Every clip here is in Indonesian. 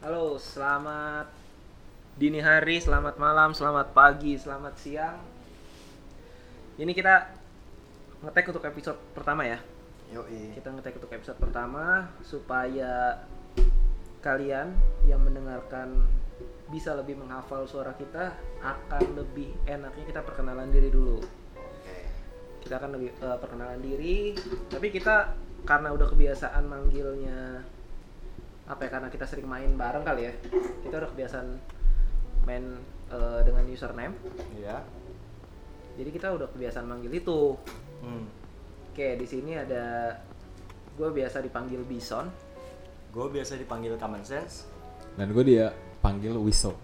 Halo, selamat dini hari, selamat malam, selamat pagi, selamat siang. Ini kita ngetek untuk episode pertama ya. Yoi. Kita ngetek untuk episode pertama supaya kalian yang mendengarkan bisa lebih menghafal suara kita akan lebih enaknya kita perkenalan diri dulu. Oke. Kita akan lebih eh, perkenalan diri, tapi kita karena udah kebiasaan manggilnya apa ya karena kita sering main bareng kali ya. Kita udah kebiasaan main eh, dengan username. Iya. Jadi kita udah kebiasaan manggil itu. Hmm. Oke, di sini ada gue biasa dipanggil Bison. Gue biasa dipanggil common sense. Dan gue dia panggil Wiso.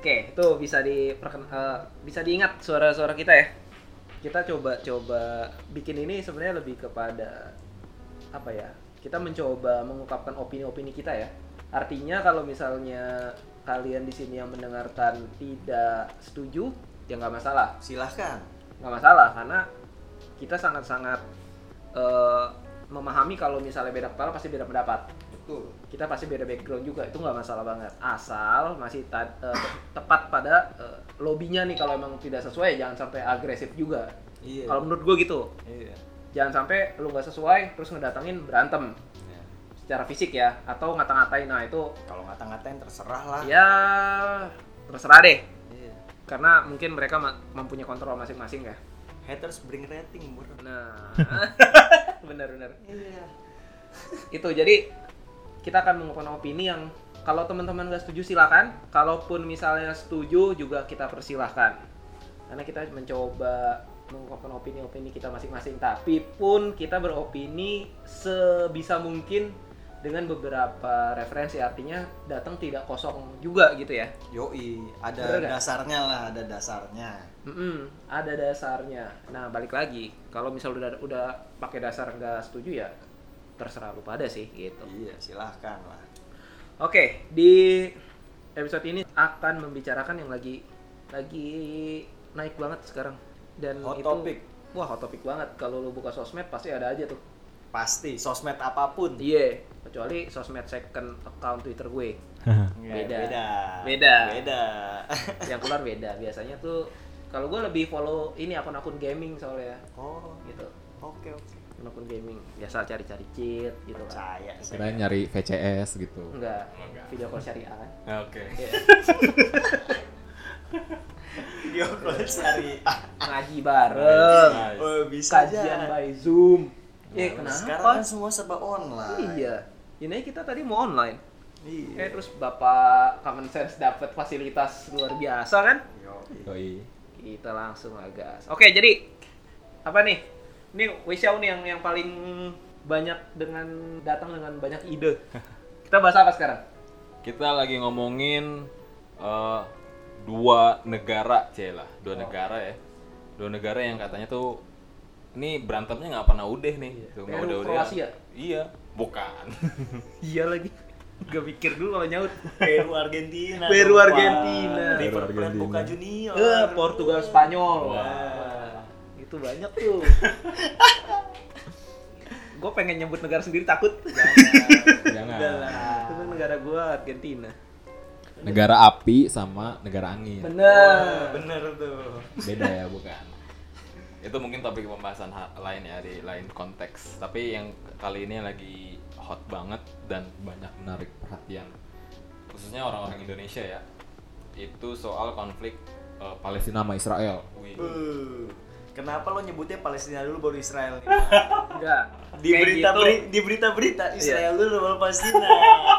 Oke, itu bisa di bisa diingat suara-suara kita ya. Kita coba-coba bikin ini sebenarnya lebih kepada apa ya? Kita mencoba mengungkapkan opini-opini kita ya. Artinya kalau misalnya kalian di sini yang mendengarkan tidak setuju, ya nggak masalah. Silahkan. nggak masalah karena kita sangat-sangat eh, memahami kalau misalnya beda kepala pasti beda pendapat Betul. kita pasti beda background juga itu nggak masalah banget asal masih ta- eh, tepat pada eh, lobbynya nih kalau emang tidak sesuai jangan sampai agresif juga Iya. kalau menurut gue gitu Iya. Jangan sampai lu nggak sesuai terus ngedatengin berantem Iya. secara fisik ya atau ngata-ngatain nah itu Kalau ngata-ngatain terserah lah. ya terserah deh Iya. karena mungkin mereka mempunyai kontrol masing-masing ya Haters bring rating, bro. nah benar-benar Iya. itu jadi kita akan mengungkapkan opini yang kalau teman-teman nggak setuju silakan kalaupun misalnya setuju juga kita persilahkan karena kita mencoba mengungkapkan opini-opini kita masing-masing. Tapi pun kita beropini sebisa mungkin dengan beberapa referensi. Artinya datang tidak kosong juga gitu ya. Yoi. Ada Bener dasarnya lah, ada dasarnya. Mm-mm, ada dasarnya. Nah balik lagi. Kalau misal udah udah pakai dasar nggak setuju ya terserah lu pada sih gitu. Iya, silahkan lah. Oke, di episode ini akan membicarakan yang lagi lagi naik banget sekarang dan Hot itu topic. wah hot topic banget kalau lu buka sosmed pasti ada aja tuh Pasti sosmed apa pun. iya kecuali sosmed second account twitter gue Iya, Beda. Beda. Beda. Beda. yang keluar beda biasanya tuh kalau gue lebih follow ini akun-akun gaming soalnya oh, gitu oke oke. akun-akun gaming biasa cari-cari cheat gitu kan Percaya saya. Kirain nyari VCS gitu. enggak video call syariah kan Oke. Iya. Video call cari. ngaji bareng Oh, bisa kajian aja. by zoom Nah, eh kenapa Sekarang kan semua serba online. Iya. Ini kita tadi mau online. Iya. Eh terus Bapak Common Sense dapat fasilitas luar biasa kan? Yoi. Yoi. Kita langsung gas. Oke, jadi apa nih? Ini Wisau nih yang yang paling banyak dengan datang dengan banyak ide. Kita bahas apa sekarang? Kita lagi ngomongin eh, dua negara, celah, dua negara ya. Dua negara yang katanya tuh ini berantemnya nggak pernah udah nih. Tuh, nggak Peru, udah-udah. Kroasia? Iya, bukan. Iya lagi. Gak mikir dulu kalau nyaut. Peru Argentina. Peru. Argentina. Peru, Argentina. Boca Junior. Eh, Portugal Spanyol. Wah. Wah, Itu banyak tuh. gue pengen nyebut negara sendiri takut. Jangan. Itu negara gua Argentina. Negara api sama negara angin. Bener. Bener tuh. Beda ya, bukan. Itu mungkin topik pembahasan ha- lain ya di lain konteks. Tapi yang kali ini lagi hot banget dan Banyak menarik perhatian. khususnya orang-orang Indonesia ya. Itu soal konflik eh, Palestina. Palestina sama Israel. Wih. Uh, Kenapa lo nyebutnya Palestina dulu baru Israel? Enggak. Di Kayak berita gitu. beri- di berita berita Israel dulu baru Palestina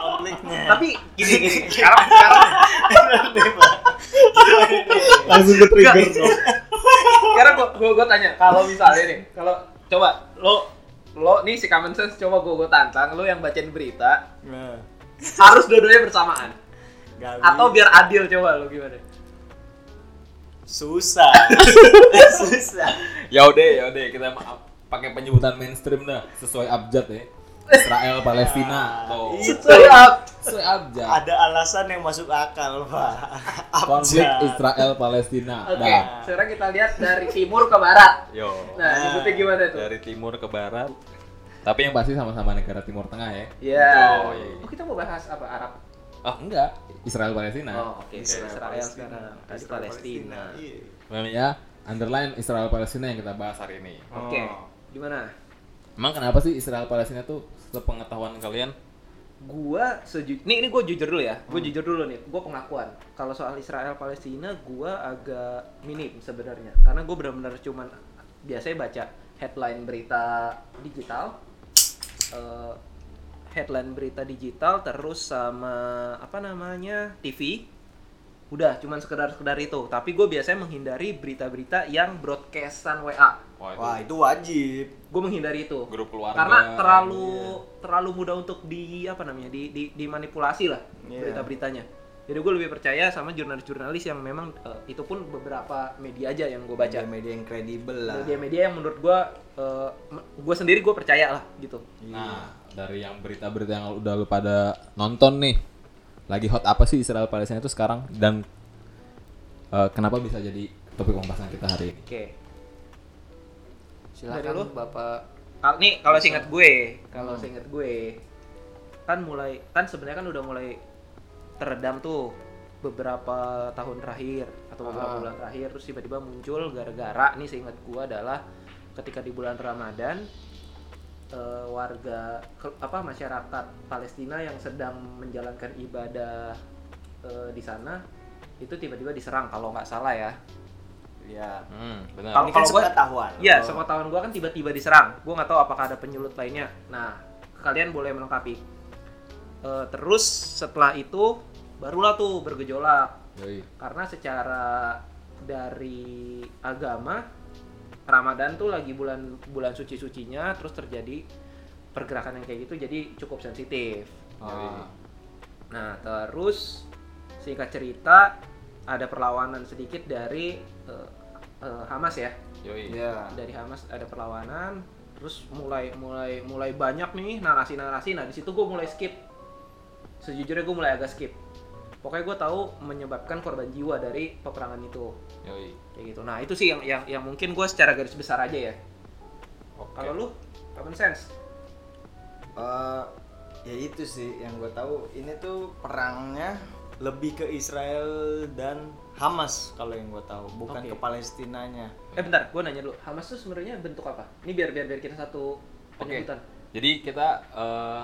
konfliknya. Tapi gini gini. Sekarang sekarang Langsung ke trigger dong. sekarang gua, gua, gua tanya kalau misalnya nih, kalau coba lo lo nih si common sense coba gua, gua tantang lo yang bacain berita Nah, harus dua-duanya bersamaan nggak atau bisa. biar adil coba lo gimana? Susah. susah. Ya udah, ya udah kita pakai penyebutan mainstream dah sesuai abjad ya. Israel Palestina tuh. Itu Sesuai abjad. ada alasan yang masuk akal, Pak. Konflik Abjad. Israel Palestina. Oke, Dah. sekarang kita lihat dari timur ke barat. Yo. Nah, nyebutnya gimana tuh? Dari timur ke barat Tapi yang pasti sama-sama negara Timur Tengah ya. Iya. Oh, iya. Oh, kita mau bahas apa Arab? Oh enggak, Israel Palestina. Oh, oke. Israel, sekarang. Tadi Palestina. Iya. Namanya underline Israel Palestina yang kita bahas hari ini. Oke. Oh. Gimana? Emang kenapa sih Israel Palestina tuh Sepengetahuan kalian, Gua seju nih ini gue jujur dulu ya. Hmm. Gue jujur dulu nih. Gue pengakuan. Kalau soal Israel Palestina, gua agak minim sebenarnya. Karena gue benar-benar cuman biasanya baca headline berita digital, eh, headline berita digital, terus sama apa namanya TV. Udah, cuman sekedar-sekedar itu. Tapi gue biasanya menghindari berita-berita yang broadcastan WA. wah itu Wah, itu wajib. Gue menghindari itu. grup keluarga. karena terlalu terlalu mudah untuk di apa namanya di, di dimanipulasi lah Iya. berita-beritanya jadi gue lebih percaya sama jurnalis-jurnalis yang memang eh, itu pun beberapa media aja yang gue baca Media-media yang kredibel lah. media-media yang menurut gue gue sendiri gue percaya lah gitu Nah, dari yang berita-berita yang udah lu pada nonton nih, lagi hot apa sih Israel Palestina itu sekarang dan eh, kenapa bisa jadi topik pembahasan kita hari ini? oke Silakan Dari lu? Bapak. Kal- nih kalau seingat gue kalau seingat gue kan mulai kan sebenarnya kan udah mulai teredam tuh beberapa tahun terakhir atau beberapa Ah. bulan terakhir terus tiba-tiba muncul gara-gara nih seingat gue adalah ketika di bulan Ramadan eh, warga ke- apa masyarakat Palestina yang sedang menjalankan ibadah eh, di sana itu tiba-tiba diserang kalau nggak salah ya Iya. Hmm, benar. Kalau- kan sepengetahuan. Iya, Oh. sepengetahuan gua kan tiba-tiba diserang. Gua nggak tahu apakah ada penyulut lainnya. Nah, kalian boleh melengkapi. Eh, terus setelah itu barulah tuh bergejolak Yoi. karena secara dari agama Ramadan tuh lagi bulan bulan suci-sucinya terus terjadi pergerakan yang kayak gitu jadi cukup sensitif. Yoi. Nah, terus singkat cerita ada perlawanan sedikit dari eh, eh, Hamas ya Yoi. Iya. dari Hamas ada perlawanan terus mulai mulai mulai banyak nih narasi-narasi nah di situ gue mulai skip sejujurnya gue mulai agak skip pokoknya gue tahu menyebabkan korban jiwa dari peperangan itu Yoi. kayak gitu nah itu sih yang yang, yang mungkin gue secara garis besar aja ya Oke. kalau lu common sense Eh, ya itu sih yang gue tahu ini tuh perangnya lebih ke Israel dan Hamas kalau yang gue tahu bukan Oke. ke Palestinanya eh bentar gue nanya dulu Hamas tuh sebenarnya bentuk apa ini biar biar biar kita satu Oke. penyebutan Jadi kita eh,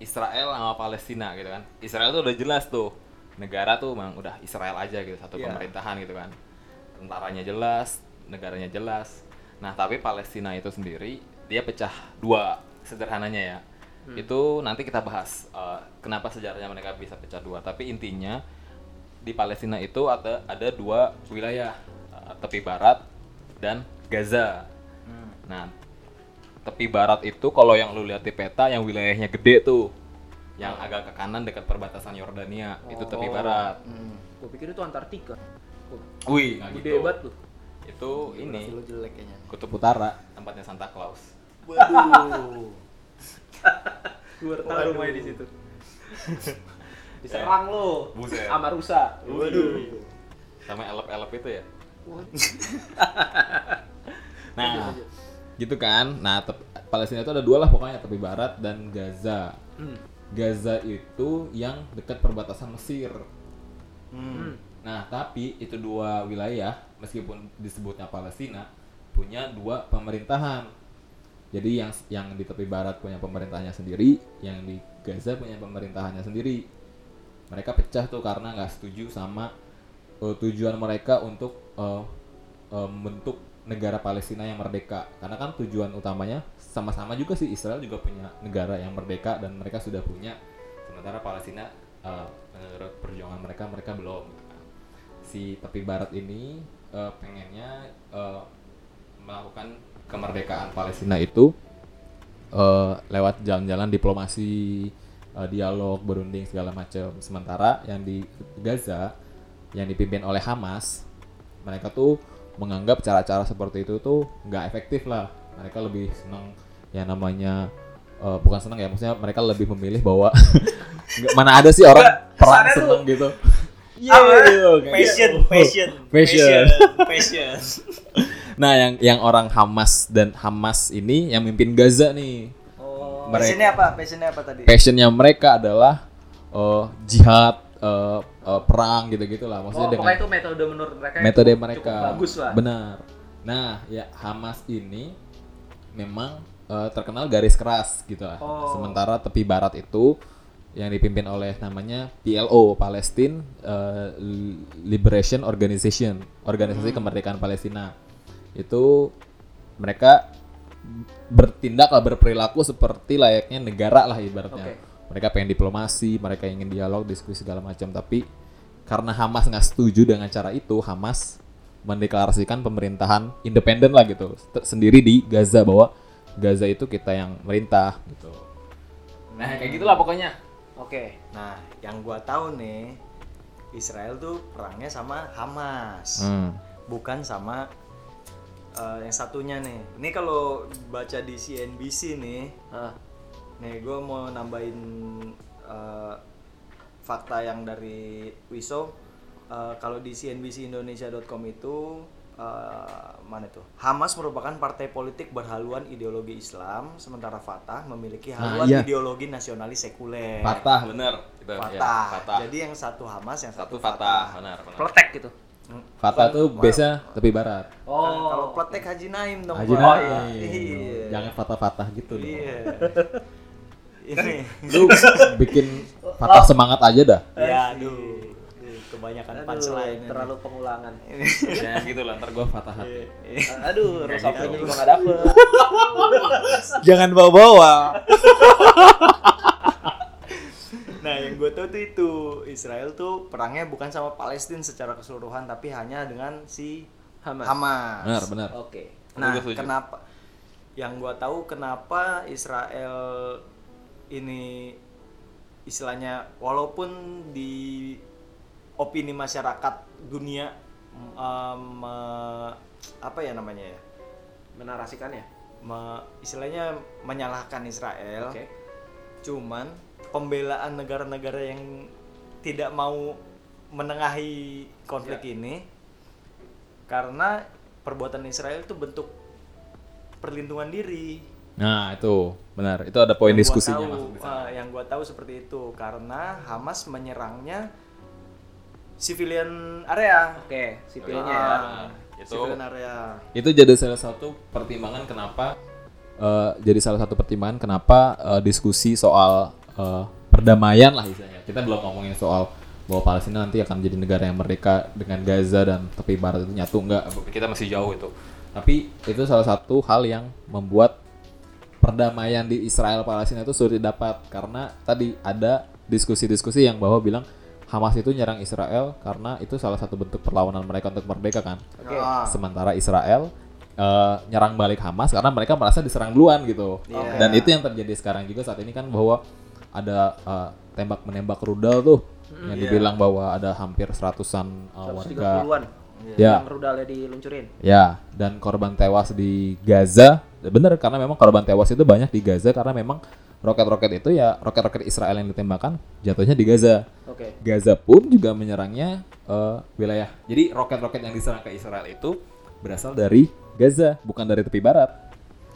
Israel sama Palestina gitu kan. Israel tuh udah jelas tuh. Negara tuh memang udah Israel aja gitu, satu Iya. pemerintahan gitu kan. Tentaranya jelas, negaranya jelas. Nah, tapi Palestina itu sendiri dia pecah dua sederhananya ya. Itu nanti kita bahas eh, kenapa sejarahnya mereka bisa pecah dua. Tapi intinya di Palestina itu ada ada dua wilayah, eh, tepi barat dan Gaza. Nah, tepi barat itu kalau yang lu lihat di peta yang wilayahnya gede tuh. Yang agak ke kanan dekat perbatasan Yordania, itu tepi Oh. barat. gue pikir itu Antartika Wih, nah gede gitu. banget tuh Itu ini Profil lu jelek kayaknya kutub Utara. tempatnya Santa Claus. waduh gue tahu rumahnya di situ diserang lo sama rusa waduh Sama elep-elep itu ya. Nah, gitu kan. Nah, Palestina itu ada dua lah pokoknya, tepi barat dan Gaza. Hmm. Gaza itu yang dekat perbatasan Mesir. hmm. Nah, tapi itu dua wilayah meskipun disebutnya Palestina punya dua pemerintahan. Jadi yang yang di tepi barat punya pemerintahannya sendiri, yang di Gaza punya pemerintahannya sendiri. Mereka pecah tuh karena nggak setuju sama eh, tujuan mereka untuk eh, eh, membentuk negara Palestina yang merdeka. Karena kan tujuan utamanya sama-sama juga sih Israel juga punya negara yang merdeka dan mereka sudah punya. Sementara Palestina eh, menurut perjuangan mereka mereka belum. Si tepi barat ini eh, pengennya eh, melakukan kemerdekaan Palestina itu eh, lewat jalan-jalan diplomasi, eh, dialog, berunding segala macam. Sementara yang di Gaza yang dipimpin oleh Hamas, mereka tuh menganggap cara-cara seperti itu tuh nggak efektif lah. Mereka lebih senang yang namanya eh, bukan senang ya, maksudnya mereka lebih memilih bahwa mana ada sih orang perang kesannya tuh- seneng gitu. Apa? Kayak- passion passion Passion. passion Nah, yang yang orang Hamas dan Hamas ini yang mimpin Gaza nih. oh mereka Passionnya apa? Passionnya apa tadi? passionnya mereka adalah eh, jihad, eh, eh, perang gitu-gitu lah. Maksudnya Oh, dengan itu metode menurut mereka metode cukup- mereka cukup bagus lah. benar nah ya Hamas ini memang eh, terkenal garis keras gitu lah Oh. sementara tepi barat itu yang dipimpin oleh namanya PLO Palestine eh, Liberation Organization organisasi kemerdekaan Palestina itu mereka bertindak lah berperilaku seperti layaknya negara lah ibaratnya Oke. mereka pengen diplomasi mereka ingin dialog diskusi segala macam tapi karena Hamas nggak setuju dengan cara itu Hamas mendeklarasikan pemerintahan independen lah gitu sendiri di Gaza bahwa Gaza itu kita yang merintah gitu Nah, kayak gitulah pokoknya. Oke. Nah, yang gua tahu nih, Israel tuh perangnya sama Hamas, Hmm. bukan sama eh, yang satunya nih. Ini kalau baca di CNBC nih, Ah, nih gue mau nambahin eh, fakta yang dari Wiso. Eh, kalau di CNBCindonesia.com itu eh, mana tuh? Hamas merupakan partai politik berhaluan ideologi Islam, sementara Fatah memiliki Nah, haluan iya. ideologi nasionalis sekuler. Fatah Bener. Itu, ya, Fatah. Fatah. Jadi yang satu Hamas, yang Satu satu, Fatah, benar, benar. Peletek gitu. Hmm. Fatah tuh Wow. biasa tepi barat Oh. Nah, kalau pletek Haji Naim dong. Haji. Naim. Iya. jangan fatah-fatah gitu dong. Iya. Ini. lu bikin patah semangat aja dah Ya, aduh. Aduh, Kebanyakan Aduh, punchline. terlalu pengulangan. Ya gitu lah, ntar gue patah hati. Iya. Aduh, Kayak resapannya gitu. juga gak dapet. Jangan bawa-bawa. nah, yang gue tahu tuh itu Israel tuh perangnya bukan sama Palestina secara keseluruhan, tapi hanya dengan si Hamas. Hamas. benar benar Oke. Nah, Gue setuju. kenapa? Yang gua tahu kenapa Israel ini istilahnya walaupun di opini masyarakat dunia em, me- apa ya namanya ya? Menarasikannya. Me- istilahnya menyalahkan Israel. Oke. Cuman pembelaan negara-negara yang tidak mau menengahi konflik Ya. ini karena perbuatan Israel itu bentuk perlindungan diri. Nah itu benar itu ada poin Yang gua diskusinya tahu, masuk di sana. ah, yang gua tahu seperti itu karena Hamas menyerangnya civilian area. Oke, sipilnya Ah, ya. Itu- civilian area. itu jadi salah satu pertimbangan kenapa eh, jadi salah satu pertimbangan kenapa eh, diskusi soal eh, perdamaian lah istilahnya kita belum ngomongin soal bahwa Palestina nanti akan jadi negara yang merdeka dengan Gaza dan tepi barat itu nyatu enggak Kita masih jauh itu. tapi itu salah satu hal yang membuat perdamaian di Israel Palestina itu sulit didapat karena tadi ada diskusi-diskusi yang bahwa bilang Hamas itu nyerang Israel karena itu salah satu bentuk perlawanan mereka untuk merdeka kan Oke. Ah, sementara Israel eh, nyerang balik Hamas karena mereka merasa diserang duluan gitu Iya. dan itu yang terjadi sekarang juga saat ini kan bahwa ada eh, tembak menembak rudal tuh yang Iya. dibilang bahwa ada hampir seratusan eh, warga 130-an ya yang rudalnya diluncurin. ya dan korban tewas di Gaza bener karena memang korban tewas itu banyak di Gaza karena memang roket-roket itu ya roket-roket Israel yang ditembakkan jatuhnya di Gaza Oke. Gaza pun juga menyerangnya eh, wilayah. Jadi roket-roket yang diserang ke Israel itu berasal dari Gaza, bukan dari tepi barat.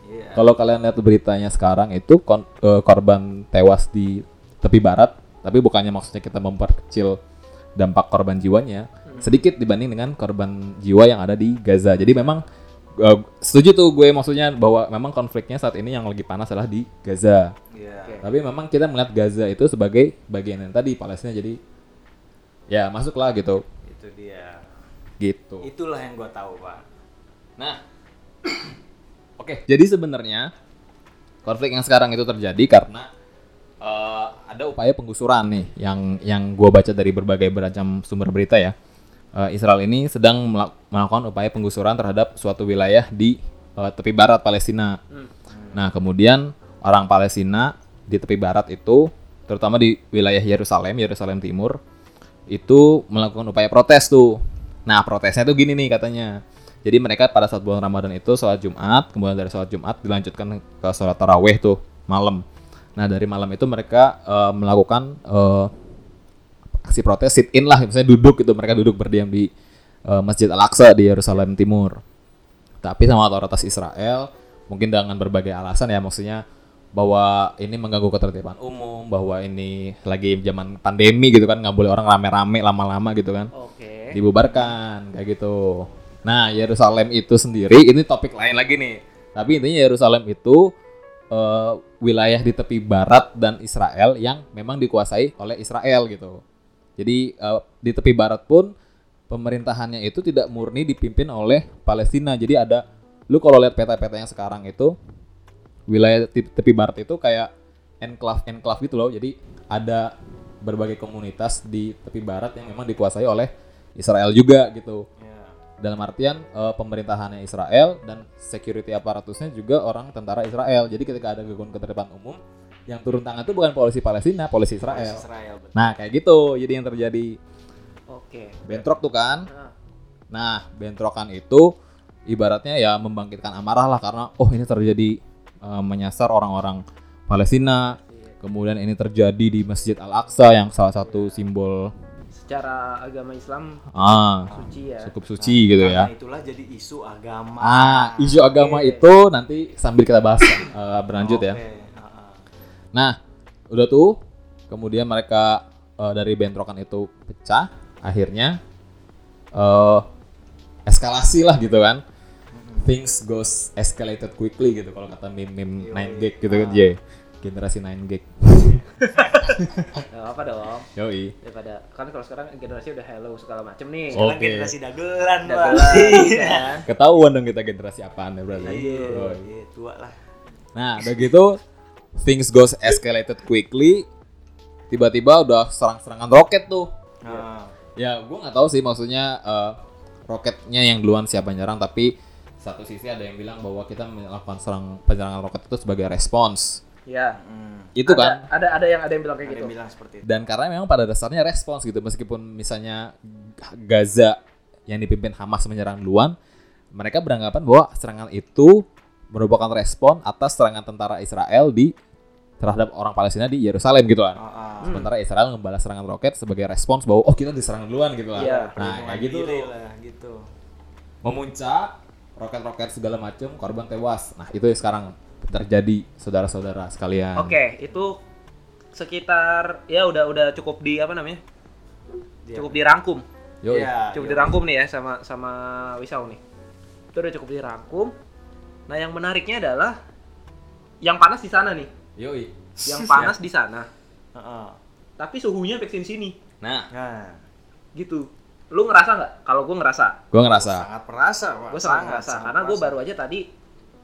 iya. Kalau kalian lihat beritanya sekarang itu kon- eh, korban tewas di tepi barat, tapi bukannya maksudnya kita memperkecil dampak korban jiwanya, sedikit dibanding dengan korban jiwa yang ada di Gaza. Jadi memang eh, setuju tuh gue maksudnya bahwa memang konfliknya saat ini yang lagi panas adalah di Gaza. Iya. Oke. Tapi memang kita melihat Gaza itu sebagai bagian yang tadi Palestina jadi ya masuklah gitu. Itu dia. Gitu. Itulah yang gua tahu, Pak. Nah, oke. Jadi sebenarnya konflik yang sekarang itu terjadi karena eh, ada upaya penggusuran nih yang yang gua baca dari berbagai beragam sumber berita ya. Eh, Israel ini sedang melak- melakukan upaya penggusuran terhadap suatu wilayah di eh, tepi barat Palestina. Nah, kemudian orang Palestina di tepi barat itu, terutama di wilayah Yerusalem, Yerusalem Timur, itu melakukan upaya protes tuh. Nah, protesnya tuh gini nih katanya. Jadi mereka pada saat bulan Ramadan itu sholat Jumat, kemudian dari sholat Jumat dilanjutkan ke sholat taraweh tuh malam. Nah dari malam itu mereka eh, melakukan eh, aksi protes sit in lah, misalnya duduk gitu mereka duduk berdiam di eh, Masjid Al Aqsa di Yerusalem Timur. Tapi sama otoritas Israel mungkin dengan berbagai alasan ya maksudnya bahwa ini mengganggu ketertiban umum, bahwa ini lagi zaman pandemi gitu kan, nggak boleh orang rame-rame lama-lama gitu kan. Oke. Dibubarkan kayak gitu. Nah, Yerusalem itu sendiri ini topik lain lagi nih. Tapi intinya Yerusalem itu eh, wilayah di tepi barat dan Israel yang memang dikuasai oleh Israel gitu. Jadi eh, di tepi barat pun pemerintahannya itu tidak murni dipimpin oleh Palestina. Jadi ada lu kalau lihat peta-peta yang sekarang itu wilayah te- tepi barat itu kayak enclave enclave gitu loh. Jadi ada berbagai komunitas di tepi barat yang memang dikuasai oleh Israel juga gitu. Ya. Dalam artian eh, pemerintahannya Israel dan security aparatusnya juga orang tentara Israel. Jadi ketika ada gangguan ketertiban umum, yang turun tangan itu bukan polisi Palestina, polisi Israel. Israel betul. Nah kayak gitu. Jadi yang terjadi Oke. bentrok tuh kan. Nah, Nah bentrokan itu ibaratnya ya membangkitkan amarah lah karena oh ini terjadi eh, menyasar orang-orang Palestina. Kemudian ini terjadi di Masjid Al Aqsa yang salah satu simbol secara agama Islam ah suci ya. cukup suci gitu Karena ya. itulah jadi isu agama. Ah, isu agama itu nanti sambil kita bahas eh, berlanjut ya. Nah, udah tuh, kemudian mereka eh, dari bentrokan itu pecah, akhirnya eh eskalasi lah gitu kan. Things goes escalated quickly gitu kalau kata meme-meme 9 gig gitu kan, J. Generasi 9 gig. Gak apa dong. Yoi. Daripada kan kalau sekarang generasi udah hello segala macem nih. Sekarang Oke. generasi dagelan. Dagelan, Iya. kan? Ketahuan dong kita generasi apaan ya berarti. Iya, iya, tua lah. Nah, udah gitu things goes escalated quickly. Tiba-tiba udah serang-serangan roket tuh. Nah, Ya, gue nggak tahu sih maksudnya eh, roketnya yang duluan siapa yang nyerang, tapi satu sisi ada yang bilang bahwa kita melakukan serang penyerangan roket itu sebagai respons. Ya. hmm, Itu Ada- kan. Ada ada yang ada yang bilang kayak ada gitu. yang bilang seperti itu. Dan karena memang pada dasarnya respons gitu, meskipun misalnya Gaza yang dipimpin Hamas menyerang duluan, mereka beranggapan bahwa serangan itu merupakan respon atas serangan tentara Israel di terhadap orang Palestina di Yerusalem gitu kan. Ah, ah. Sementara Israel membalas serangan roket sebagai respons bahwa oh kita diserang duluan gitu lah. Iya. Nah, kayak gitu. lah, gitu. memuncak roket-roket segala macam korban tewas nah itu yang sekarang terjadi saudara-saudara sekalian Oke, itu sekitar ya udah udah cukup di apa namanya? Dia- Cukup dirangkum. Yoi. Iya, Cukup iya. dirangkum nih ya sama sama Wisau nih. Itu udah cukup dirangkum. Nah, yang menariknya adalah yang panas di sana nih. Yoi. Yang panas di sana. Ah. Tapi suhunya vaksin sini. nah Nah, Gitu. Lu ngerasa nggak? Kalau gue ngerasa. gue ngerasa sangat perasa, Pak. Gue sangat ngerasa. sangat Karena gue baru aja tadi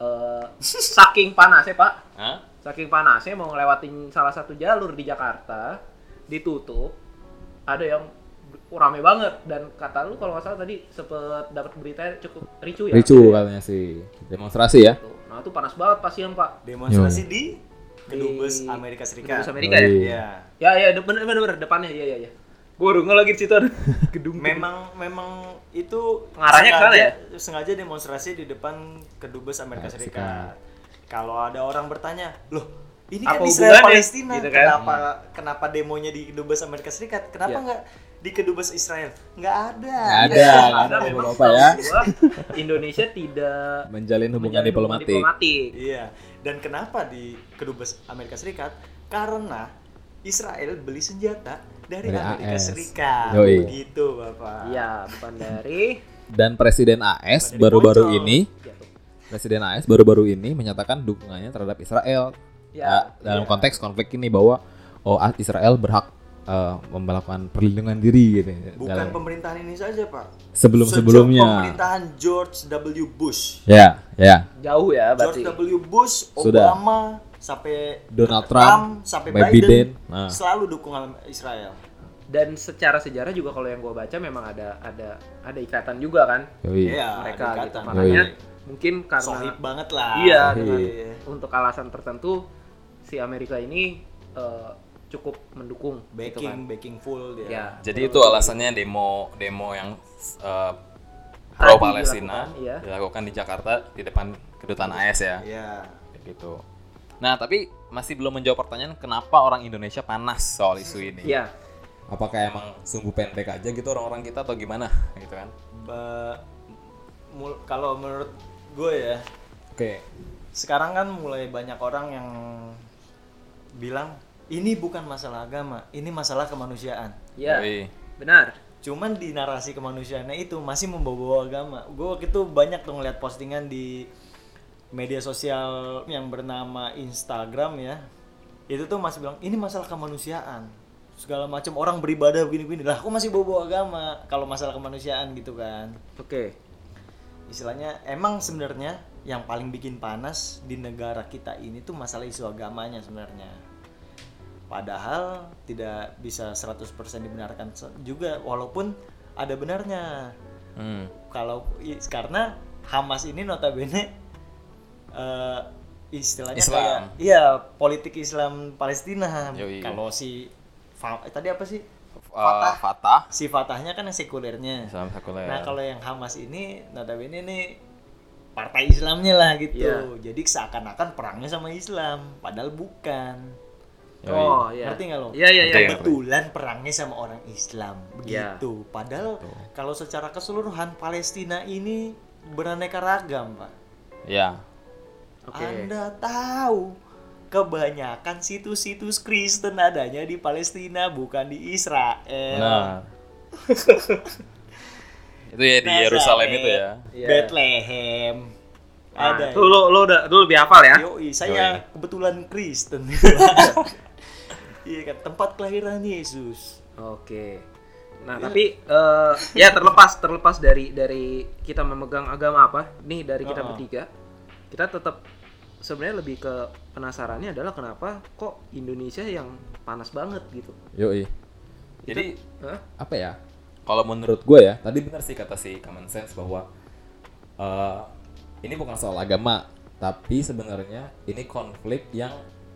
eh, saking panasnya pak. Hah? Saking panasnya mau ngelewatin salah satu jalur di Jakarta ditutup. Ada yang rame banget dan kata lu kalau nggak salah tadi sempet dapat berita cukup ricu ya. ricu katanya sih demonstrasi ya. Nah itu panas banget pas siang pak. demonstrasi Yoi. di Kedubes Di- Amerika Serikat. Kedubes Amerika ya? Yoi. Iya. Ya ya bener bener, bener depannya ya ya ya. Gue baru lagi di situ ada gedung. Memang memang itu Pengarahnya ke sana sengaja, ya? sengaja demonstrasi di depan Kedubes Amerika Serikat. Kalau ada orang bertanya, "Loh, ini Apa kan Israel hubungannya?" Palestina, Gitu kan? kenapa kenapa demonya di Kedubes Amerika Serikat? Kenapa Iya. nggak di Kedubes Israel? Nggak ada. Nggak ada, Iya. nggak ada. Karena memang Bapak ya. Indonesia tidak menjalin hubungan menjalin diplomatik diplomatik. Iya. Dan kenapa di Kedubes Amerika Serikat? Karena Israel beli senjata dari, Dari Amerika AS. Serikat. Yoi. Begitu, Bapak. Iya, bukan dari dan presiden AS baru-baru ini ya, tuh. presiden AS baru-baru ini menyatakan dukungannya terhadap Israel Ya, Ya, dalam iya. konteks konflik ini bahwa oh Israel berhak eh, melakukan perlindungan diri gitu Bukan dalam- pemerintahan ini saja, Pak. sebelum-sebelumnya Sejak pemerintahan George W. Bush. ya ya jauh ya berarti. George W. Bush, Sudah. Obama, sampai Donald Trump, sampai Biden, Biden, nah. selalu dukungan Israel. Dan secara sejarah juga kalau yang gue baca memang ada ada ada ikatan juga kan. Iya, mereka ada gitu. Makanya Yoi. mungkin karena Sohib banget lah. iya dengan Iya. untuk alasan tertentu si Amerika ini eh, cukup mendukung gitu Backing, kan. backing full dia. Ya. Jadi itu alasannya demo demo yang uh, Tadi pro Palestina dilakukan, iya. dilakukan di Jakarta di depan kedutaan AS ya. Iya. Kayak gitu. Nah, tapi masih belum menjawab pertanyaan kenapa orang Indonesia panas soal isu ini. Iya. apakah emang Sungguh pendek aja gitu orang-orang kita atau gimana gitu kan. Ba- mul- kalau menurut gue ya, oke sekarang kan mulai banyak orang yang bilang ini bukan masalah agama, ini masalah kemanusiaan. Ya, Yoi. benar. Cuman di narasi kemanusiaannya itu masih membawa agama. Gue waktu itu banyak tuh ngeliat postingan di media sosial yang bernama Instagram ya. Itu tuh masih bilang ini masalah kemanusiaan. Segala macam orang beribadah begini-begini. Lah, aku masih bawa agama kalau masalah kemanusiaan gitu kan. Oke. Istilahnya emang sebenarnya yang paling bikin panas di negara kita ini tuh masalah isu agamanya sebenarnya. Padahal tidak bisa 100% dibenarkan juga walaupun ada benarnya. Hmm. Kalau karena Hamas ini notabene eh, istilahnya Islam. kayak iya politik Islam Palestina. Kalau si eh, tadi apa sih? Uh, Fatah. Si Fatahnya kan yang sekulernya. Islam sekuler. Nah kalau yang Hamas ini notabene nih partai Islamnya lah gitu. Iya. Jadi seakan-akan perangnya sama Islam, padahal bukan. Yoi. Oh, iya. Ngerti nggak lo? Iya, iya, iya. Kebetulan perangnya sama orang Islam, Iya. begitu. Padahal kalau secara keseluruhan Palestina ini beraneka ragam, Pak. Ya. Oke. Anda tahu kebanyakan situs-situs Kristen adanya di Palestina bukan di Israel. Benar. itu ya di Yerusalem itu ya. Iya. Bethlehem. Nah, ada. tuh lo lo udah lo lebih hafal ya? Yoi, saya kebetulan Kristen. Iya kan, tempat kelahiran Yesus. Oke. Nah, tapi eh, ya terlepas terlepas dari dari kita memegang agama apa, nih dari kita Oh. bertiga, kita tetap sebenarnya lebih ke penasarannya adalah kenapa kok Indonesia yang panas banget gitu. Yoi. Jadi Hah? Apa ya? kalau menurut gue ya, tadi benar sih kata si common sense bahwa eh, ini bukan soal agama, tapi sebenarnya ini konflik yang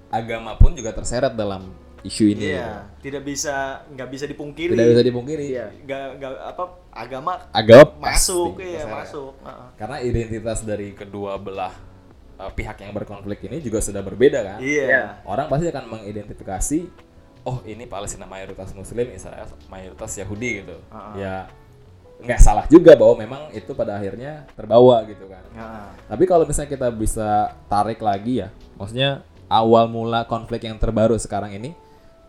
agama pun juga terseret dalam isu ini. Iya, tidak bisa nggak bisa dipungkiri. Tidak bisa dipungkiri. Iya. Nggak nggak apa agama Agama masuk pasti iya terseret. masuk. Heeh. Karena identitas dari kedua belah eh, pihak yang berkonflik ini juga sudah berbeda kan. Iya. Orang pasti akan mengidentifikasi, oh ini Palestina mayoritas Muslim, Israel mayoritas Yahudi gitu. Ah. Ya nggak salah juga bahwa memang itu pada akhirnya terbawa gitu kan. Heeh. Tapi kalau misalnya kita bisa tarik lagi ya, maksudnya awal mula konflik yang terbaru sekarang ini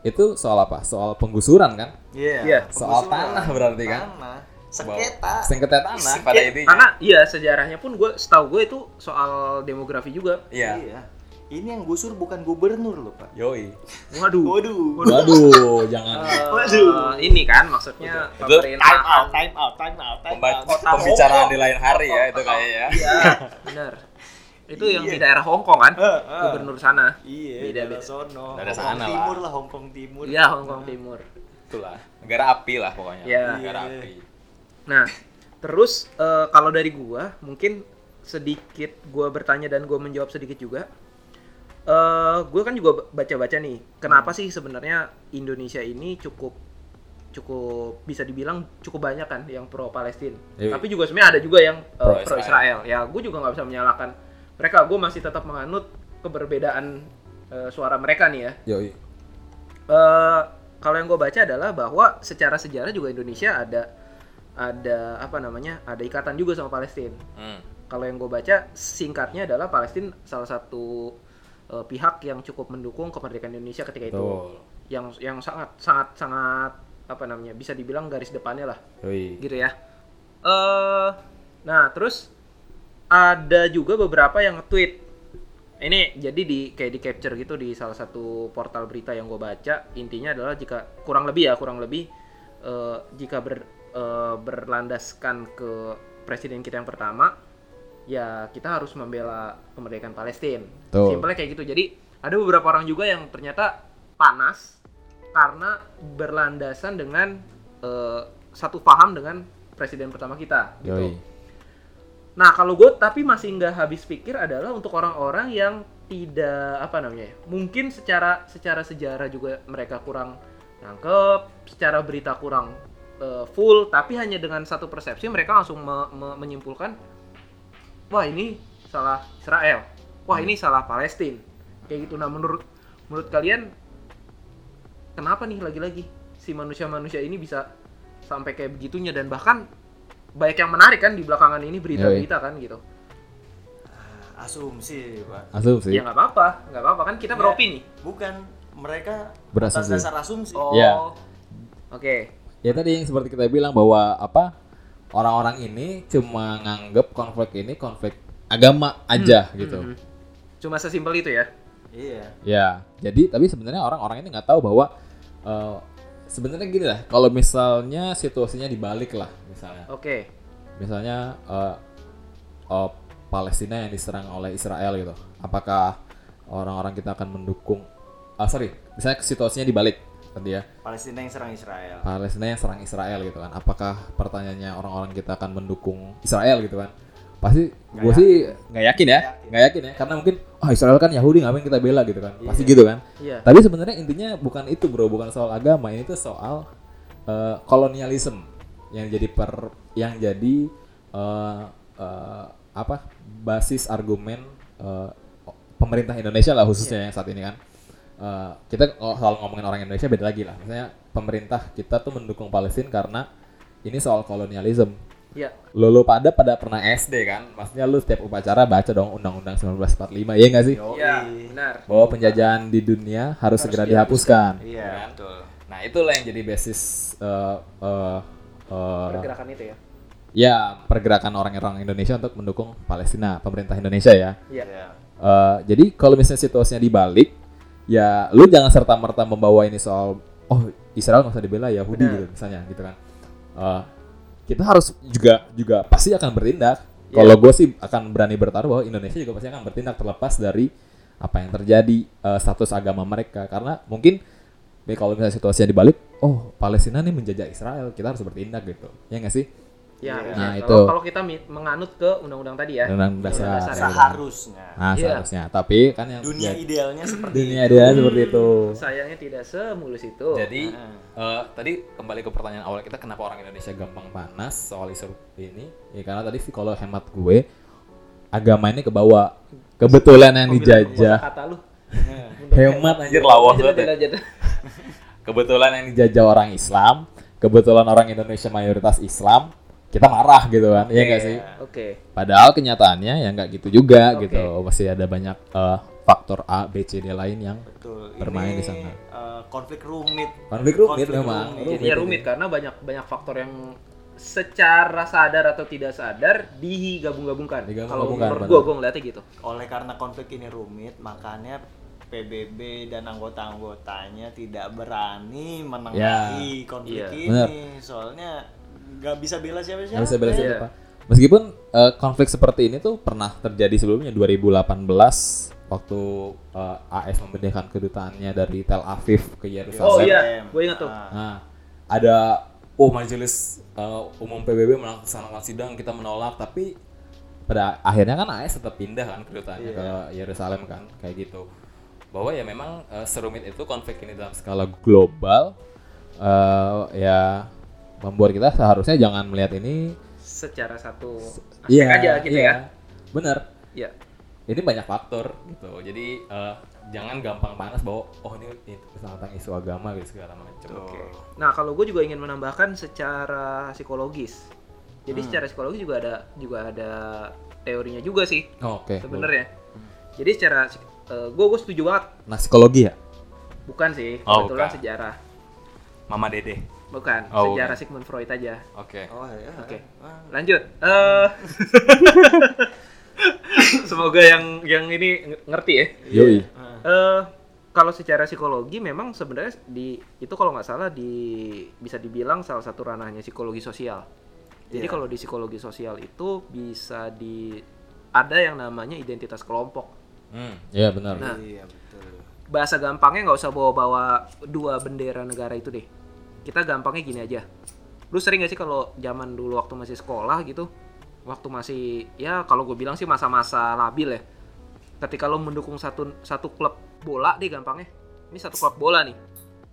itu soal apa? Soal penggusuran kan? Iya. Iya. Soal Penggusuran. tanah berarti kan? Tanah. Sengketa. Sengketa tanah. nah pada intinya Karena iya sejarahnya pun gue setahu gue itu soal demografi juga. iya Iya. Ini yang gusur bukan gubernur loh, Pak. Yoi. Waduh. Waduh. Waduh, jangan. Eh, Waduh. ini kan maksudnya Itu Time out, time out, time out, time out. Pembicaraan di lain hari ya itu kayaknya ya Iya, benar. Itu yang Iya. di daerah Hong Kong kan? Eh, eh. Gubernur sana. Iya, Beda, beda. sono. Daerah sana lah. Timur lah, Hongkong Timur. Iya, Hong Kong Timur. itulah negara api lah pokoknya Iya. negara Iya. api Nah, terus eh, kalau dari gua mungkin sedikit gua bertanya dan gua menjawab sedikit juga. Eh, gua kan juga baca-baca nih, kenapa sih sebenarnya Indonesia ini cukup cukup bisa dibilang cukup banyak kan yang pro Palestina. Iya. Tapi juga sebenarnya ada juga yang eh, Pro pro Israel. Ya, gue juga nggak bisa menyalahkan mereka. Gue masih tetap menganut keberbedaan eh, suara mereka nih ya. Yoi. Eh, kalau yang gue baca adalah bahwa secara sejarah juga Indonesia ada ada apa namanya ada ikatan juga sama Palestina. Hmm. Kalau yang gue baca singkatnya adalah Palestina salah satu eh, pihak yang cukup mendukung kemerdekaan Indonesia ketika itu. Betul. Yang yang sangat sangat sangat apa namanya bisa dibilang garis depannya lah Yoi. gitu ya. Eh, nah terus ada juga beberapa yang nge-tweet. Ini jadi di kayak di capture gitu di salah satu portal berita yang gue baca. Intinya adalah jika kurang lebih ya kurang lebih eh, jika ber, eh, berlandaskan ke presiden kita yang pertama, ya kita harus membela kemerdekaan Palestina. Simpelnya kayak gitu. Jadi ada beberapa orang juga yang ternyata panas karena berlandasan dengan eh, satu paham dengan presiden pertama kita gitu. Yoi. Nah kalau gue tapi masih nggak habis pikir adalah untuk orang-orang yang tidak apa namanya ya, mungkin secara secara sejarah juga mereka kurang nangkep, secara berita kurang eh, full, tapi hanya dengan satu persepsi mereka langsung me- me- menyimpulkan, wah ini salah Israel, wah ini salah Palestina, kayak gitu. Nah menurut menurut kalian kenapa nih lagi-lagi si manusia-manusia ini bisa sampai kayak begitunya? Dan bahkan banyak yang menarik kan di belakangan ini berita-berita kan gitu. asumsi pak Asumsi. Ya nggak apa-apa, nggak apa-apa kan kita Ya, beropini. bukan mereka Berasumsi. atas dasar asumsi Oh. Iya. Oke. Ya tadi yang seperti kita bilang bahwa apa orang-orang ini cuma nganggep konflik ini konflik agama aja gitu. Mhm. Cuma sesimpel itu ya. iya Ya, jadi tapi sebenarnya orang-orang ini nggak tahu bahwa eh, sebenarnya gini lah, kalau misalnya situasinya dibalik lah, misalnya, Oke. misalnya eh, eh, Palestina yang diserang oleh Israel gitu, apakah orang-orang kita akan mendukung? Ah sorry, misalnya situasinya dibalik tadi ya, Palestina yang serang Israel Palestina yang serang Israel gitu kan, apakah pertanyaannya orang-orang kita akan mendukung Israel gitu kan? Pasti gue sih nggak yakin ya, nggak yakin ya, karena mungkin ah Israel kan Yahudi ngapain kita bela gitu kan, pasti gitu kan? Iya. Tapi sebenarnya intinya bukan itu bro, bukan soal agama. Ini tuh soal eh, kolonialisme yang jadi per yang jadi eh, eh, apa basis argumen eh, pemerintah Indonesia lah khususnya yang saat ini kan. Eh, kita kalau soal ngomongin orang Indonesia beda lagi lah. Misalnya pemerintah kita tuh mendukung Palestina karena ini soal kolonialisme. Iya. Lo lo pada pada pernah SD kan? Maksudnya lu setiap upacara baca dong Undang-Undang 1945, iya nggak sih? Yoi. Iya, benar. Bahwa penjajahan di dunia harus, segera dihapuskan. iya Kan? betul Nah itulah yang jadi basis eh, eh, eh, Pergerakan itu ya. ya pergerakan orang-orang Indonesia untuk mendukung Palestina, pemerintah Indonesia ya. Iya. Iya. Eh, jadi kalau misalnya situasinya dibalik, ya lu jangan serta merta membawa ini soal oh Israel nggak usah dibela Yahudi Benar. gitu misalnya gitu kan. Eh, kita harus juga juga pasti akan bertindak. Iya. Kalau gue sih akan berani bertaruh bahwa Indonesia juga pasti akan bertindak terlepas dari apa yang terjadi eh, status agama mereka karena mungkin ya kalau misalnya situasinya dibalik, oh Palestina nih menjajah Israel, kita harus bertindak gitu, ya nggak sih? Ya, Iya. Nah, itu. kalau kita menganut ke undang-undang tadi ya. Undang-undang dasar. Undang-undang dasar. seharusnya Nah Iya. seharusnya, tapi kan yang dunia ya- idealnya seperti dunia dia seperti itu. Sayangnya tidak semulus itu. Jadi Heeh. eh, tadi kembali ke pertanyaan awal kita kenapa orang Indonesia gampang panas soal isu ini ya karena tadi sih kalau hemat gue agama ini kebawa kebetulan yang dijajah kata lu. hemat anjir lawas Lanjut, banget ya. kebetulan yang dijajah orang Islam kebetulan orang Indonesia mayoritas Islam kita marah gitu kan iya nggak sih Oke. padahal kenyataannya ya nggak gitu juga Oke. gitu masih ada banyak eh, faktor A B C D lain yang betul Bermain Ini, di sana. eh, konflik rumit konflik rumit Konflik memang rumit. Jadinya ini. rumit karena banyak banyak faktor yang secara sadar atau tidak sadar digabung-gabungkan. Kalau menurut gua, gua ngeliatnya gitu. oleh karena konflik ini rumit makanya PBB dan anggota-anggotanya tidak berani menengahi konflik Iya. ini Benar. soalnya nggak bisa bela siapa-siapa Nggak bisa bela Iya. siapa. Meskipun eh, konflik seperti ini tuh pernah terjadi sebelumnya 2018 waktu eh, AS memindahkan kedutaannya dari Tel Aviv ke Yerusalem. Oh iya, gue ingat tuh. Ah. Nah, ada oh majelis eh, umum PBB melaksanakan sidang kita menolak tapi pada akhirnya kan AS tetap pindah kan kedutaannya Iya. ke Yerusalem kan kayak gitu. Bahwa ya memang eh, serumit itu konflik ini dalam skala global eh, ya membuat kita seharusnya jangan melihat ini Secara satu aspek Iya, aja gitu iya. ya. Bener. Iya. Ini banyak faktor gitu. Jadi eh, jangan gampang panas bahwa oh ini, ini tentang isu agama gitu segala macam. Oke. Nah, kalau gue juga ingin menambahkan secara psikologis. Jadi Hmm. secara psikologis juga ada juga ada teorinya juga sih Oh, Oke. sebenarnya. Jadi secara gue gue setuju banget. Nah, psikologi ya? Bukan sih, Oh, kebetulan bukan. sejarah. Mama Dede. Bukan, Oh, sejarah bukan. Sigmund Freud aja. Oke. oh ya Oke. Ah. Lanjut. Eh Semoga yang yang ini ng- ngerti ya. Yoi. Ah. Eh kalau secara psikologi memang sebenarnya di itu kalau nggak salah di bisa dibilang salah satu ranahnya psikologi sosial. Jadi Iya. kalau di psikologi sosial itu bisa di ada yang namanya identitas kelompok. Hmm, iya benar. Nah. iya betul Bahasa gampangnya nggak usah bawa-bawa dua bendera negara itu deh. Kita gampangnya gini aja. Lu sering gak sih kalau zaman dulu waktu masih sekolah gitu, waktu masih ya kalau gue bilang sih masa-masa labil ya. Ketika lo mendukung satu satu klub bola deh gampangnya. Ini satu klub bola nih.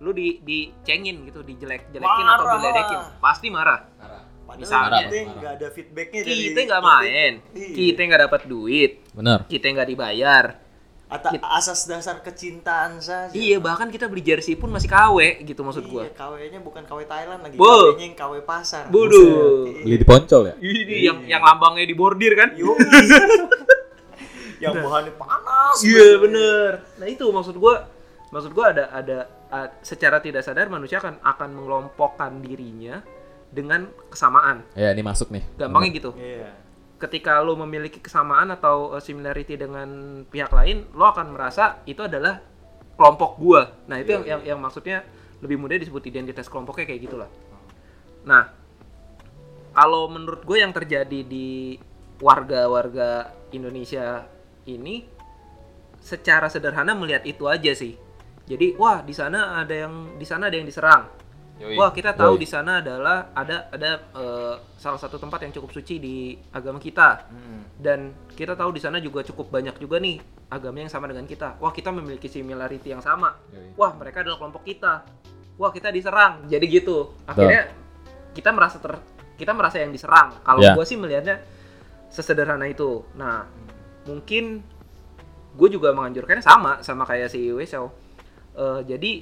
Lu di dicengin gitu, dijelek-jelekin atau Marah. diledekin, pasti marah. padahal Misalnya. kita nggak ada feedbacknya dari Kita nggak main, Iya. kita nggak dapat duit, Benar. kita nggak dibayar. Ata- asas dasar kecintaan saja Iya, bahkan kita beli jersey pun masih KW gitu maksud gua. Iya, KW-nya bukan KW Thailand lagi. Bu. KW-nya yang KW pasar. Bodoh. Beli di poncol ya? Ini yang yang lambangnya di bordir kan? Yo. yang bahannya panas. Iya bener. Nah itu maksud gua, maksud gua ada ada a- secara tidak sadar manusia akan akan mengelompokkan dirinya dengan kesamaan. Ya, ini masuk nih. Gampangnya gitu. Iya. Ketika lo memiliki kesamaan atau uh, similarity dengan pihak lain, lo akan merasa itu adalah kelompok gua. Nah itu yang, yang yang maksudnya lebih mudah disebut identitas kelompoknya kayak gitulah. Nah kalau menurut gue yang terjadi di warga-warga Indonesia ini secara sederhana melihat itu aja sih. Jadi wah di sana ada yang di sana ada yang diserang. Yoi. Wah kita tahu Yoi. di sana adalah ada ada eh, salah satu tempat yang cukup suci di agama kita Hmm. dan kita tahu di sana juga cukup banyak juga nih agama yang sama dengan kita. Wah kita memiliki similarity yang sama. Yoi. Wah mereka adalah kelompok kita. Wah kita diserang. Jadi gitu. Akhirnya kita merasa ter kita merasa yang diserang. Kalau Ya. gue sih melihatnya sesederhana itu. Nah mungkin gue juga menganjurkannya sama sama kayak si Wesel. Eh, jadi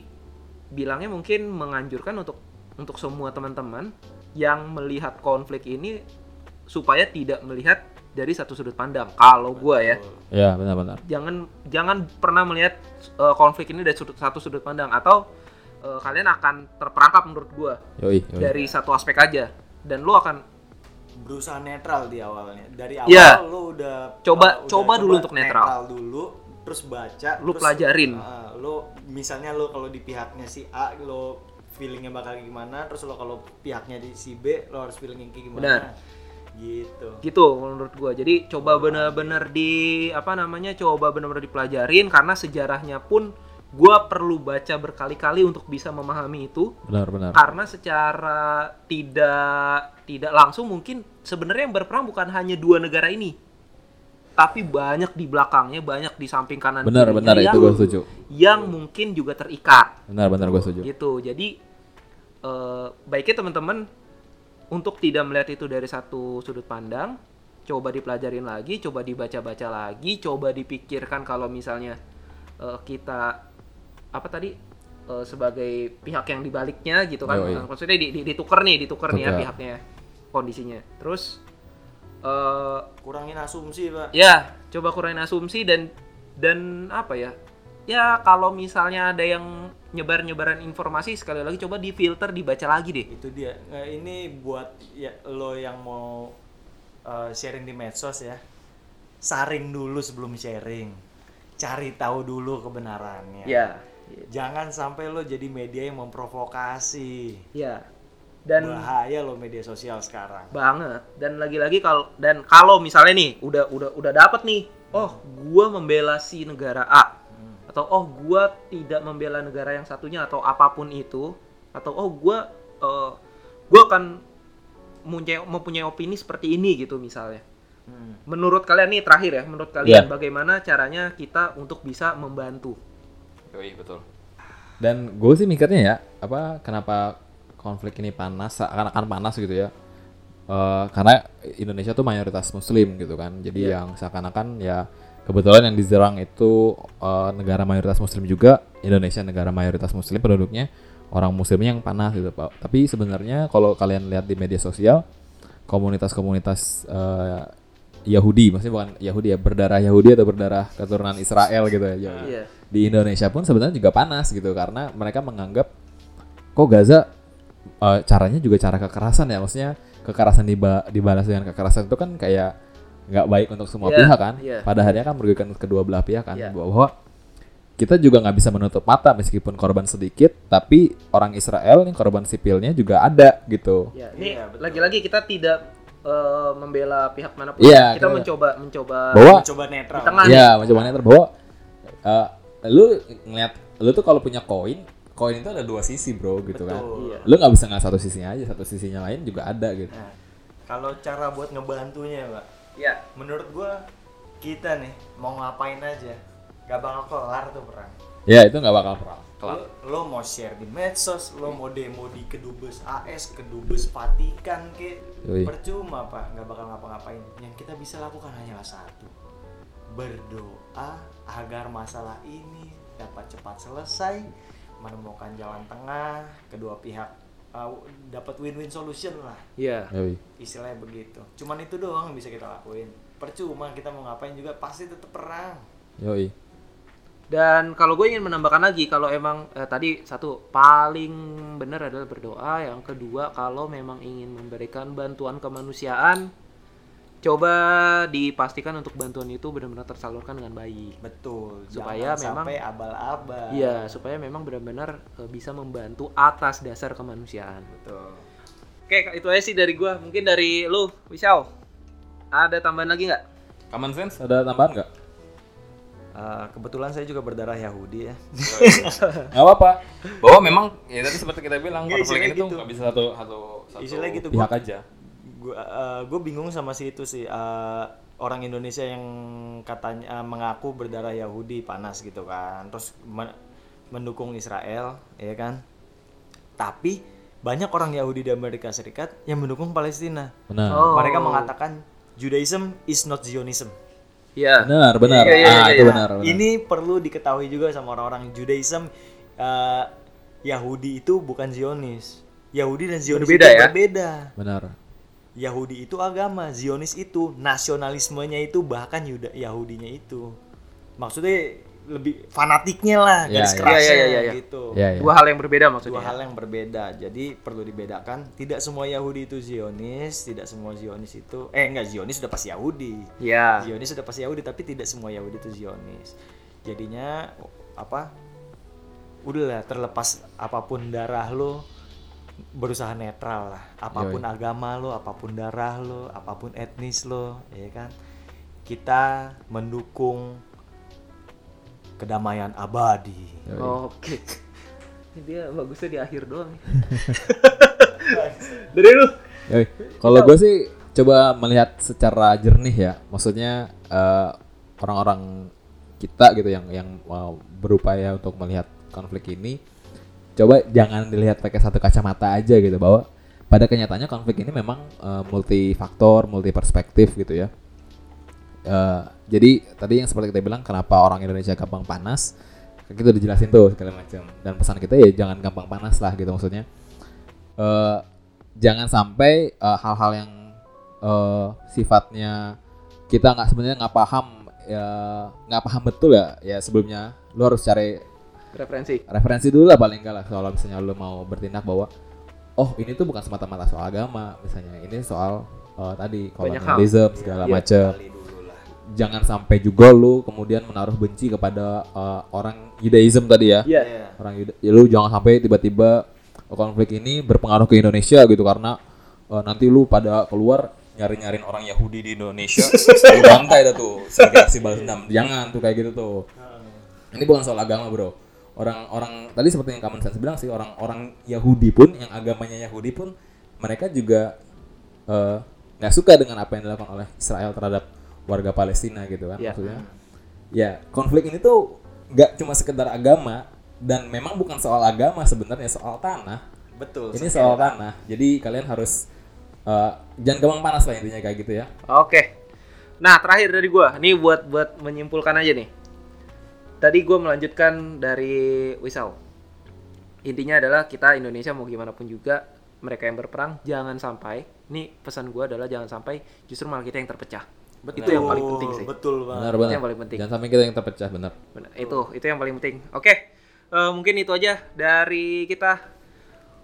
bilangnya mungkin menganjurkan untuk untuk semua teman-teman yang melihat konflik ini supaya tidak melihat dari satu sudut pandang. Kalau gue ya, Ya, benar-benar. jangan jangan pernah melihat eh, konflik ini dari sudut satu sudut pandang atau eh, kalian akan terperangkap menurut gue Yoi, yoi. dari satu aspek aja dan lu akan berusaha netral di awalnya. Dari awal Iya. lu udah Coba- uh, udah coba dulu untuk netral. dulu, terus baca, Lu terus, pelajarin. uh, lu misalnya lu kalau di pihaknya si A, lu feelingnya bakal gimana, terus lo kalau pihaknya di si B, lo harus feeling yang kayak gimana. Benar. Gitu. gitu menurut gua jadi coba bener-bener di apa namanya coba bener-bener dipelajarin karena sejarahnya pun gua perlu baca berkali-kali untuk bisa memahami itu Benar-benar. karena secara tidak tidak langsung mungkin sebenarnya yang berperang bukan hanya dua negara ini tapi banyak di belakangnya banyak di samping kanan Benar, benar itu gue setuju. yang mungkin juga terikat Benar-benar gue setuju. gitu jadi eh, baiknya teman-teman untuk tidak melihat itu dari satu sudut pandang coba dipelajarin lagi coba dibaca-baca lagi coba dipikirkan kalau misalnya eh, kita apa tadi eh, sebagai pihak yang dibaliknya gitu kan Yoi. Eh, maksudnya di, di, ditukar nih ditukar nih ya pihaknya kondisinya terus eh Kurangin asumsi, Pak. ya coba kurangin asumsi dan dan apa ya ya kalau misalnya ada yang nyebar nyebaran informasi sekali lagi coba difilter dibaca lagi deh Itu dia. Nah, ini buat ya lo yang mau uh, sharing di medsos ya. Saring dulu sebelum sharing. Cari tahu dulu kebenarannya. ya Jangan sampai lo jadi media yang memprovokasi. ya dan Bahaya lo media sosial sekarang. banget dan lagi-lagi kalau dan kalau misalnya nih udah udah udah dapet nih oh gua membela si negara A atau oh gua tidak membela negara yang satunya atau apa pun itu atau oh gua eh, gua akan mempunyai, mempunyai opini seperti ini gitu misalnya Hmm. menurut kalian nih terakhir ya menurut kalian Iya. bagaimana caranya kita untuk bisa membantu Yoi, betul. Dan gue sih mikirnya ya, apa kenapa konflik ini panas, akan-akan panas gitu ya. Eh, karena Indonesia tuh mayoritas Muslim gitu kan, jadi yang seakan-akan ya kebetulan yang diserang itu eh, negara mayoritas Muslim juga, Indonesia negara mayoritas Muslim penduduknya orang Muslimnya yang panas gitu pak. Tapi sebenarnya kalau kalian lihat di media sosial, komunitas-komunitas eh, Yahudi, maksudnya bukan Yahudi ya, berdarah Yahudi atau berdarah keturunan Israel gitu ya. Iya. Di Indonesia pun sebenarnya juga panas gitu karena mereka menganggap kok Gaza eh, caranya juga cara kekerasan ya, maksudnya kekerasan diba- dibalas dengan kekerasan itu kan kayak nggak baik untuk semua Iya, pihak kan. iya. Pada akhirnya kan merugikan kedua belah pihak kan Iya. bahwa kita juga nggak bisa menutup mata meskipun korban sedikit, tapi orang Israel nih korban sipilnya juga ada gitu. Ya, ini Iya, betul. lagi-lagi kita tidak eh, membela pihak mana pun. Iya, kita kita- mencoba mencoba Bahwa Coba netral. Di tengah. Iya, mencoba netral bahwa eh, lu ngeliat lu tuh kalau punya koin, koin itu ada dua sisi, Bro, gitu kan. Betul. Iya. Lu nggak bisa nggak satu sisinya aja, satu sisinya lain juga ada gitu. Nah, kalau cara buat ngebantunya, Pak. ya Menurut gua kita nih mau ngapain aja, gak bakal kelar tuh perang. Ya, itu nggak bakal perang. Kelar. Lo, lo mau share di medsos, lo mau demo di kedubes AS, kedubes Vatikan ke Yoi. percuma pak, nggak bakal ngapa-ngapain. Yang kita bisa lakukan hanyalah satu, berdoa agar masalah ini dapat cepat selesai, menemukan jalan tengah, kedua pihak uh, dapat win-win solution lah, Iya. Yoi. istilahnya begitu. Cuman itu doang yang bisa kita lakuin. percuma kita mau ngapain juga pasti tetap perang Yoi. Dan kalau gue ingin menambahkan lagi, kalau emang eh, tadi satu paling benar adalah berdoa, yang kedua kalau memang ingin memberikan bantuan kemanusiaan, coba dipastikan untuk bantuan itu benar-benar tersalurkan dengan baik. betul Supaya Jangan memang- sampai abal-abal Iya, supaya memang benar-benar eh, bisa membantu atas dasar kemanusiaan. betul Oke, itu aja sih dari gue. Mungkin dari lu, Wisau. Ada tambahan lagi nggak? Common sense ada tambahan nggak? Eh, kebetulan saya juga berdarah Yahudi ya Nggak apa-apa. Bahwa memang ya tadi seperti kita bilang Nggak, konflik ini istilahnya tuh gitu. nggak bisa satu satu satu gitu, pihak gua- aja. Gue gue bingung sama si itu sih eh, orang Indonesia yang katanya eh, mengaku berdarah Yahudi panas gitu kan terus men- mendukung Israel ya kan tapi banyak orang Yahudi di Amerika Serikat yang mendukung Palestina Benar. Oh. mereka mengatakan Judaism is not Zionism Iya. Benar, benar. Iya, iya, ah, iya, itu iya. benar, benar. ini perlu diketahui juga sama orang-orang Judaism eh, Yahudi itu bukan Zionis Yahudi dan Zionis Berbeda itu ya? berbeda benar. Yahudi itu agama, Zionis itu nasionalismenya itu bahkan Yuda Yahudinya itu. Maksudnya lebih fanatiknya lah, Ya, garis ya. kerasnya Ya, ya, ya, ya. gitu. Iya, iya. Dua hal yang berbeda maksudnya. Dua hal yang berbeda. Jadi perlu dibedakan, tidak semua Yahudi itu Zionis, tidak semua Zionis itu eh enggak Zionis sudah pasti Yahudi. Iya. Zionis sudah pasti Yahudi, tapi tidak semua Yahudi itu Zionis. Jadinya apa? Udahlah terlepas apa pun darah lo berusaha netral lah. Apa pun agama lo, apa pun darah lo, apa pun etnis lo, ya kan? Kita mendukung kedamaian abadi. Oke. Ini dia bagusnya di akhir doang. Dari lu. Yoi. Kalau gue sih coba melihat secara jernih ya, maksudnya eh, orang-orang kita gitu yang yang berupaya untuk melihat konflik ini, coba jangan dilihat pakai satu kacamata aja gitu bahwa pada kenyataannya konflik ini memang eh, multifaktor, multi perspektif gitu ya. Eh, jadi tadi yang seperti kita bilang kenapa orang Indonesia gampang panas, kita udah jelasin tuh segala macam. Dan pesan kita ya jangan gampang panas lah gitu maksudnya. Eh, jangan sampai hal-hal yang eh, sifatnya kita nggak sebenarnya nggak paham ya nggak paham betul ya ya sebelumnya lu harus cari Referensi. referensi dulu lah paling enggak lah kalau misalnya lu mau bertindak bahwa oh ini tuh bukan semata-mata soal agama misalnya ini soal eh, tadi kolonialisme segala Iya. macam jangan sampai juga lu kemudian menaruh benci kepada eh, orang Judaism tadi ya Iya. Iya. orang Yuda, ya lu jangan sampai tiba-tiba konflik ini berpengaruh ke Indonesia gitu karena eh, nanti lu pada keluar nyari-nyariin orang Yahudi di Indonesia lu bantai dah tuh aksi balas dendam jangan tuh kayak gitu tuh ini bukan soal agama bro orang-orang tadi seperti yang Common Sense bilang sih orang-orang Yahudi pun yang agamanya Yahudi pun mereka juga eh, nggak suka dengan apa yang dilakukan oleh Israel terhadap warga Palestina gitu kan Iya. maksudnya ya konflik ini tuh nggak cuma sekedar agama dan memang bukan soal agama sebenarnya soal tanah Betul. ini soal tanah jadi kalian harus eh, jangan gampang panas lah intinya kayak gitu ya Oke. Nah, terakhir dari gua. Ini buat buat menyimpulkan aja nih. Tadi gua melanjutkan dari Wisau. Intinya adalah kita Indonesia mau gimana pun juga mereka yang berperang jangan sampai ini pesan gua adalah jangan sampai justru malah kita yang terpecah. Betul. Itu yang paling penting sih. Betul banget. benar Itu benar yang paling penting. jangan sampai kita yang terpecah benar Benar, itu itu yang paling penting. Oke, eh, mungkin itu aja dari kita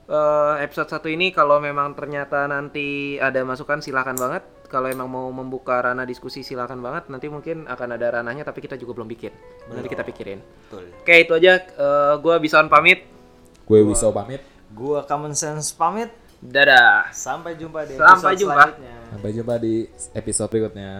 eh, episode satu ini. Kalau memang ternyata nanti ada masukan silahkan banget. Kalau emang mau membuka ranah diskusi silahkan banget. Nanti mungkin akan ada ranahnya, tapi kita juga belum bikin. Nanti kita pikirin. Betul. Oke, itu aja. Eh, gua Bison pamit. gue Wiso pamit Gua Common Sense pamit. Dadah. Sampai jumpa di Sampai episode jumpa. selanjutnya. sampai jumpa di episode berikutnya